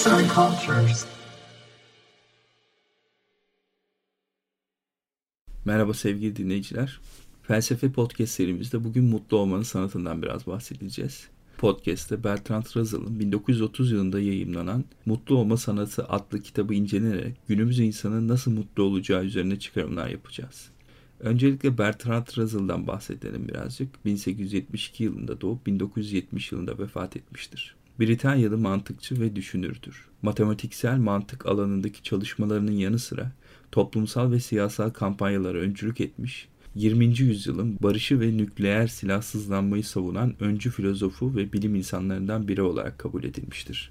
Arts and Cultures. Merhaba sevgili dinleyiciler. Felsefe Podcast serimizde bugün mutlu olmanın sanatından biraz bahsedeceğiz. Podcast'te Bertrand Russell'ın 1930 yılında yayımlanan Mutlu Olma Sanatı adlı kitabı incelenerek günümüz insanın nasıl mutlu olacağı üzerine çıkarımlar yapacağız. Öncelikle Bertrand Russell'dan bahsedelim birazcık. 1872 yılında doğup 1970 yılında vefat etmiştir. Britanyalı mantıkçı ve düşünürdür. Matematiksel mantık alanındaki çalışmalarının yanı sıra toplumsal ve siyasal kampanyalara öncülük etmiş, 20. yüzyılın barışı ve nükleer silahsızlanmayı savunan öncü filozofu ve bilim insanlarından biri olarak kabul edilmiştir.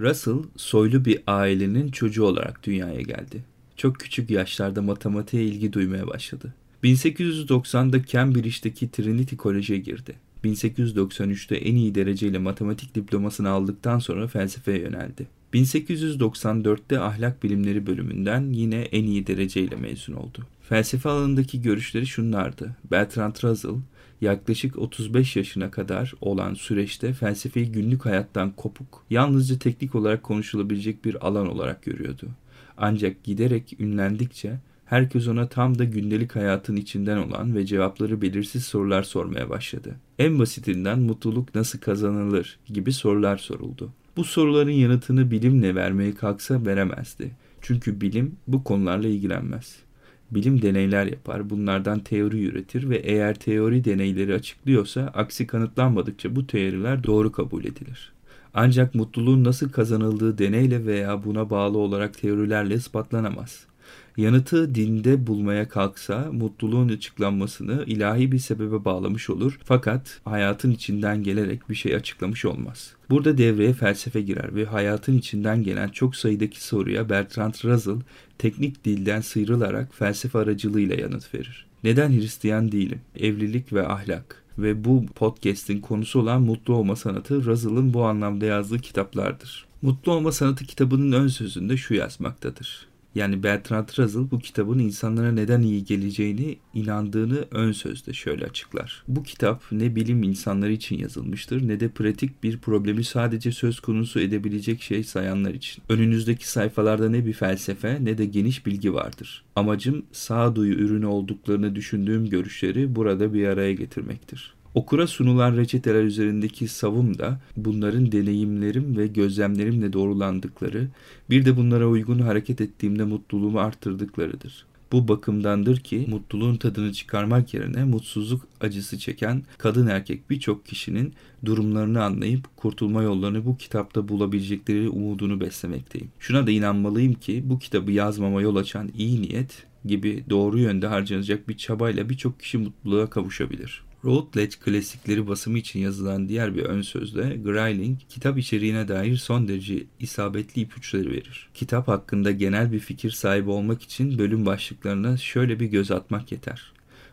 Russell, soylu bir ailenin çocuğu olarak dünyaya geldi. Çok küçük yaşlarda matematiğe ilgi duymaya başladı. 1890'da Cambridge'deki Trinity College'e girdi. 1893'te en iyi dereceyle matematik diplomasını aldıktan sonra felsefeye yöneldi. 1894'te ahlak bilimleri bölümünden yine en iyi dereceyle mezun oldu. Felsefe alanındaki görüşleri şunlardı. Bertrand Russell yaklaşık 35 yaşına kadar olan süreçte felsefeyi günlük hayattan kopuk, yalnızca teknik olarak konuşulabilecek bir alan olarak görüyordu. Ancak giderek ünlendikçe herkes ona tam da gündelik hayatın içinden olan ve cevapları belirsiz sorular sormaya başladı. En basitinden mutluluk nasıl kazanılır gibi sorular soruldu. Bu soruların yanıtını bilimle vermeye kalksa veremezdi. Çünkü bilim bu konularla ilgilenmez. Bilim deneyler yapar, bunlardan teori üretir ve eğer teori deneyleri açıklıyorsa aksi kanıtlanmadıkça bu teoriler doğru kabul edilir. Ancak mutluluğun nasıl kazanıldığı deneyle veya buna bağlı olarak teorilerle ispatlanamaz. Yanıtı dinde bulmaya kalksa mutluluğun açıklanmasını ilahi bir sebebe bağlamış olur fakat hayatın içinden gelerek bir şey açıklamış olmaz. Burada devreye felsefe girer ve hayatın içinden gelen çok sayıdaki soruya Bertrand Russell teknik dilden sıyrılarak felsefe aracılığıyla yanıt verir. Neden Hristiyan değilim? Evlilik ve ahlak ve bu podcast'in konusu olan mutlu olma sanatı Russell'ın bu anlamda yazdığı kitaplardır. Mutlu olma sanatı kitabının ön sözünde şu yazmaktadır. Yani Bertrand Russell bu kitabın insanlara neden iyi geleceğini inandığını ön sözde şöyle açıklar. Bu kitap ne bilim insanları için yazılmıştır ne de pratik bir problemi sadece söz konusu edebilecek şey sayanlar için. Önünüzdeki sayfalarda ne bir felsefe ne de geniş bilgi vardır. Amacım sağduyu ürünü olduklarını düşündüğüm görüşleri burada bir araya getirmektir. Okura sunulan reçeteler üzerindeki savım da bunların deneyimlerim ve gözlemlerimle doğrulandıkları, bir de bunlara uygun hareket ettiğimde mutluluğumu arttırdıklarıdır. Bu bakımdandır ki mutluluğun tadını çıkarmak yerine mutsuzluk acısı çeken kadın erkek birçok kişinin durumlarını anlayıp kurtulma yollarını bu kitapta bulabilecekleri umudunu beslemekteyim. Şuna da inanmalıyım ki bu kitabı yazmama yol açan iyi niyet gibi doğru yönde harcanacak bir çabayla birçok kişi mutluluğa kavuşabilir. Routledge klasikleri basımı için yazılan diğer bir ön sözde Greiling kitap içeriğine dair son derece isabetli ipuçları verir. Kitap hakkında genel bir fikir sahibi olmak için bölüm başlıklarına şöyle bir göz atmak yeter.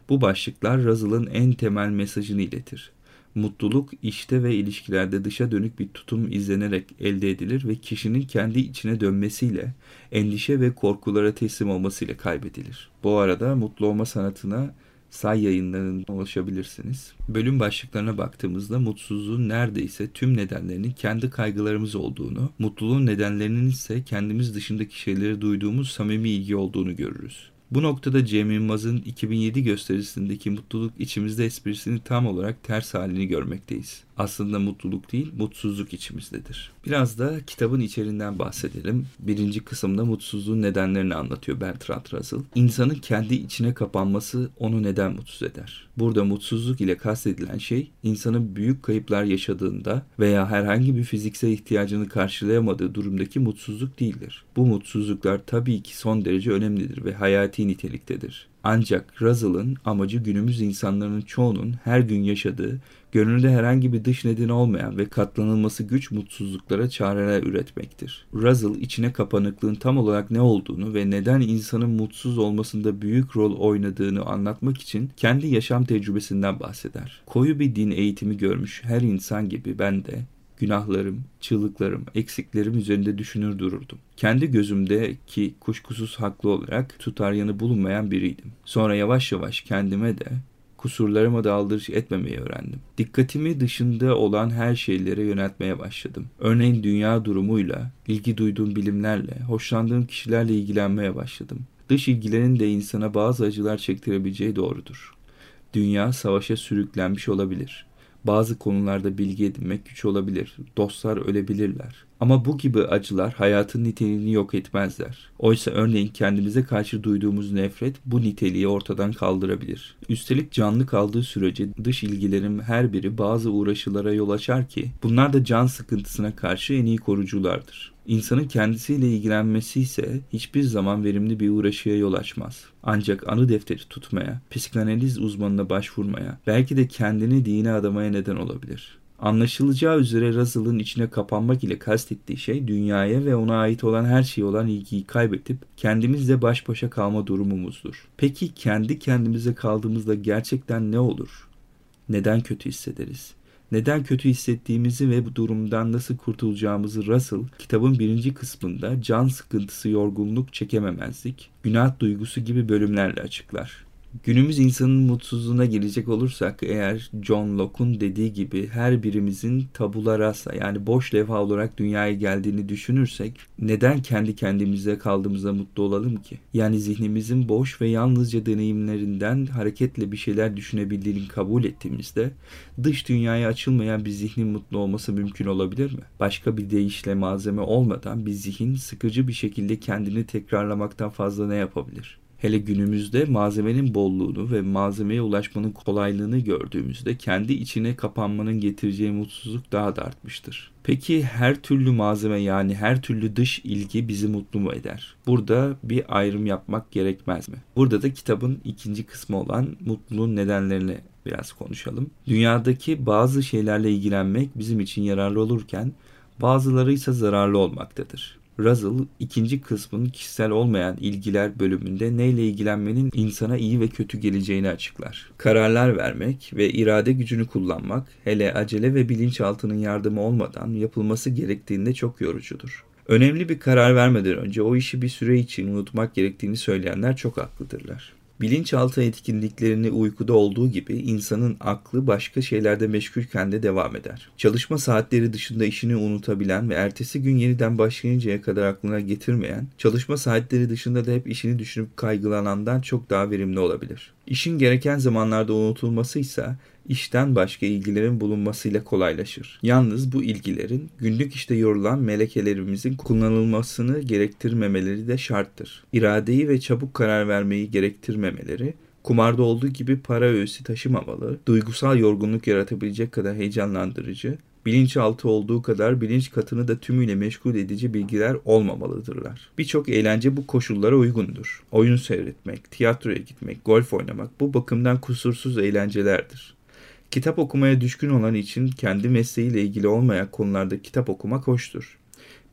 Bu başlıklar Russell'ın en temel mesajını iletir. Mutluluk işte ve ilişkilerde dışa dönük bir tutum izlenerek elde edilir ve kişinin kendi içine dönmesiyle, endişe ve korkulara teslim olmasıyla kaybedilir. Bu arada mutlu olma sanatına say yayınlarına ulaşabilirsiniz. Bölüm başlıklarına baktığımızda mutsuzluğun neredeyse tüm nedenlerinin kendi kaygılarımız olduğunu, mutluluğun nedenlerinin ise kendimiz dışındaki şeyleri duyduğumuz samimi ilgi olduğunu görürüz. Bu noktada Cem Yılmaz'ın 2007 gösterisindeki mutluluk içimizde esprisini tam olarak ters halini görmekteyiz. Aslında mutluluk değil, mutsuzluk içimizdedir. Biraz da kitabın içeriğinden bahsedelim. Birinci kısımda mutsuzluğun nedenlerini anlatıyor Bertrand Russell. İnsanın kendi içine kapanması onu neden mutsuz eder? Burada mutsuzluk ile kastedilen şey insanın büyük kayıplar yaşadığında veya herhangi bir fiziksel ihtiyacını karşılayamadığı durumdaki mutsuzluk değildir. Bu mutsuzluklar tabii ki son derece önemlidir ve hayati niteliktedir. Ancak Russell'ın amacı günümüz insanların çoğunun her gün yaşadığı, gönülde herhangi bir dış nedeni olmayan ve katlanılması güç mutsuzluklara çareler üretmektir. Russell içine kapanıklığın tam olarak ne olduğunu ve neden insanın mutsuz olmasında büyük rol oynadığını anlatmak için kendi yaşam tecrübesinden bahseder. Koyu bir din eğitimi görmüş her insan gibi ben de günahlarım, çığlıklarım, eksiklerim üzerinde düşünür dururdum. Kendi gözümdeki kuşkusuz haklı olarak tutar yanı bulunmayan biriydim. Sonra yavaş yavaş kendime de Kusurlarıma da aldırış etmemeyi öğrendim. Dikkatimi dışında olan her şeylere yöneltmeye başladım. Örneğin dünya durumuyla, ilgi duyduğum bilimlerle, hoşlandığım kişilerle ilgilenmeye başladım. Dış ilgilerin de insana bazı acılar çektirebileceği doğrudur. Dünya savaşa sürüklenmiş olabilir. Bazı konularda bilgi edinmek güç olabilir. Dostlar ölebilirler. Ama bu gibi acılar hayatın niteliğini yok etmezler. Oysa örneğin kendimize karşı duyduğumuz nefret bu niteliği ortadan kaldırabilir. Üstelik canlı kaldığı sürece dış ilgilerin her biri bazı uğraşılara yol açar ki bunlar da can sıkıntısına karşı en iyi koruculardır. İnsanın kendisiyle ilgilenmesi ise hiçbir zaman verimli bir uğraşıya yol açmaz. Ancak anı defteri tutmaya, psikanaliz uzmanına başvurmaya, belki de kendini dine adamaya neden olabilir. Anlaşılacağı üzere Russell'ın içine kapanmak ile kastettiği şey dünyaya ve ona ait olan her şeye olan ilgiyi kaybedip kendimizle baş başa kalma durumumuzdur. Peki kendi kendimize kaldığımızda gerçekten ne olur? Neden kötü hissederiz? Neden kötü hissettiğimizi ve bu durumdan nasıl kurtulacağımızı Russell kitabın birinci kısmında can sıkıntısı, yorgunluk, çekememezlik, günah duygusu gibi bölümlerle açıklar. Günümüz insanın mutsuzluğuna gelecek olursak eğer John Locke'un dediği gibi her birimizin tabula rasa yani boş levha olarak dünyaya geldiğini düşünürsek neden kendi kendimize kaldığımızda mutlu olalım ki? Yani zihnimizin boş ve yalnızca deneyimlerinden hareketle bir şeyler düşünebildiğini kabul ettiğimizde dış dünyaya açılmayan bir zihnin mutlu olması mümkün olabilir mi? Başka bir deyişle malzeme olmadan bir zihin sıkıcı bir şekilde kendini tekrarlamaktan fazla ne yapabilir? Hele günümüzde malzemenin bolluğunu ve malzemeye ulaşmanın kolaylığını gördüğümüzde kendi içine kapanmanın getireceği mutsuzluk daha da artmıştır. Peki her türlü malzeme yani her türlü dış ilgi bizi mutlu mu eder? Burada bir ayrım yapmak gerekmez mi? Burada da kitabın ikinci kısmı olan mutluluğun nedenlerini biraz konuşalım. Dünyadaki bazı şeylerle ilgilenmek bizim için yararlı olurken bazıları ise zararlı olmaktadır. Russell ikinci kısmın kişisel olmayan ilgiler bölümünde neyle ilgilenmenin insana iyi ve kötü geleceğini açıklar. Kararlar vermek ve irade gücünü kullanmak hele acele ve bilinçaltının yardımı olmadan yapılması gerektiğinde çok yorucudur. Önemli bir karar vermeden önce o işi bir süre için unutmak gerektiğini söyleyenler çok haklıdırlar. Bilinçaltı etkinliklerini uykuda olduğu gibi insanın aklı başka şeylerde meşgulken de devam eder. Çalışma saatleri dışında işini unutabilen ve ertesi gün yeniden başlayıncaya kadar aklına getirmeyen, çalışma saatleri dışında da hep işini düşünüp kaygılanandan çok daha verimli olabilir. İşin gereken zamanlarda unutulması ise işten başka ilgilerin bulunmasıyla kolaylaşır. Yalnız bu ilgilerin günlük işte yorulan melekelerimizin kullanılmasını gerektirmemeleri de şarttır. İradeyi ve çabuk karar vermeyi gerektirmemeleri, kumarda olduğu gibi para öğüsü taşımamalı, duygusal yorgunluk yaratabilecek kadar heyecanlandırıcı, bilinçaltı olduğu kadar bilinç katını da tümüyle meşgul edici bilgiler olmamalıdırlar. Birçok eğlence bu koşullara uygundur. Oyun seyretmek, tiyatroya gitmek, golf oynamak bu bakımdan kusursuz eğlencelerdir. Kitap okumaya düşkün olan için kendi mesleğiyle ilgili olmayan konularda kitap okumak hoştur.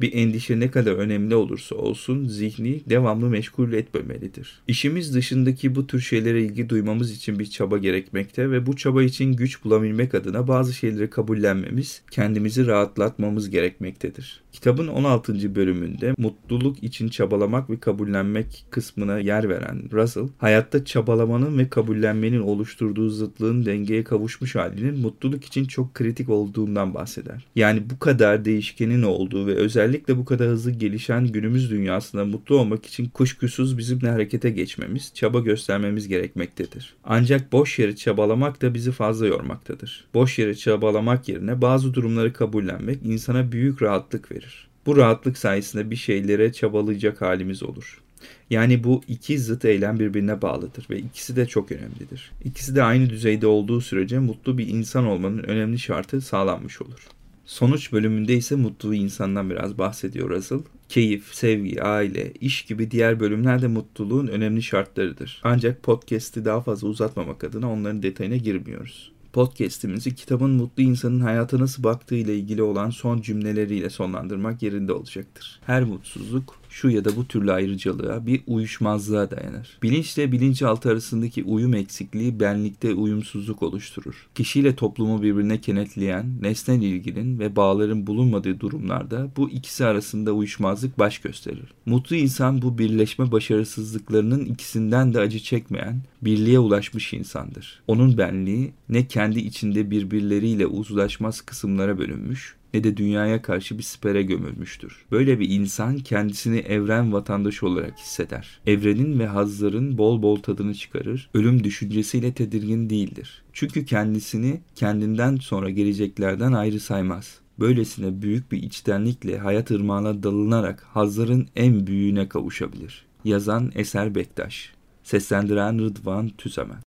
Bir endişe ne kadar önemli olursa olsun zihni devamlı meşgul etmemelidir. İşimiz dışındaki bu tür şeylere ilgi duymamız için bir çaba gerekmekte ve bu çaba için güç bulabilmek adına bazı şeyleri kabullenmemiz, kendimizi rahatlatmamız gerekmektedir. Kitabın 16. bölümünde mutluluk için çabalamak ve kabullenmek kısmına yer veren Russell, hayatta çabalamanın ve kabullenmenin oluşturduğu zıtlığın dengeye kavuşmuş halinin mutluluk için çok kritik olduğundan bahseder. Yani bu kadar değişkenin olduğu ve özellikle bu kadar hızlı gelişen günümüz dünyasında mutlu olmak için kuşkusuz bizimle harekete geçmemiz, çaba göstermemiz gerekmektedir. Ancak boş yere çabalamak da bizi fazla yormaktadır. Boş yere çabalamak yerine bazı durumları kabullenmek insana büyük rahatlık verir. Bu rahatlık sayesinde bir şeylere çabalayacak halimiz olur. Yani bu iki zıt eylem birbirine bağlıdır ve ikisi de çok önemlidir. İkisi de aynı düzeyde olduğu sürece mutlu bir insan olmanın önemli şartı sağlanmış olur. Sonuç bölümünde ise mutlu insandan biraz bahsediyor Russell. Keyif, sevgi, aile, iş gibi diğer bölümler de mutluluğun önemli şartlarıdır. Ancak podcast'i daha fazla uzatmamak adına onların detayına girmiyoruz podcast'imizi kitabın mutlu insanın hayata nasıl baktığı ile ilgili olan son cümleleriyle sonlandırmak yerinde olacaktır. Her mutsuzluk şu ya da bu türlü ayrıcalığa bir uyuşmazlığa dayanır. Bilinçle bilinçaltı arasındaki uyum eksikliği benlikte uyumsuzluk oluşturur. Kişiyle toplumu birbirine kenetleyen nesnel ilginin ve bağların bulunmadığı durumlarda bu ikisi arasında uyuşmazlık baş gösterir. Mutlu insan bu birleşme başarısızlıklarının ikisinden de acı çekmeyen, birliğe ulaşmış insandır. Onun benliği ne kendi içinde birbirleriyle uzlaşmaz kısımlara bölünmüş, ne de dünyaya karşı bir sipere gömülmüştür. Böyle bir insan kendisini evren vatandaşı olarak hisseder. Evrenin ve hazların bol bol tadını çıkarır. Ölüm düşüncesiyle tedirgin değildir. Çünkü kendisini kendinden sonra geleceklerden ayrı saymaz. Böylesine büyük bir içtenlikle hayat ırmağına dalınarak hazların en büyüğüne kavuşabilir. Yazan Eser Bektaş Seslendiren Rıdvan Tüsemen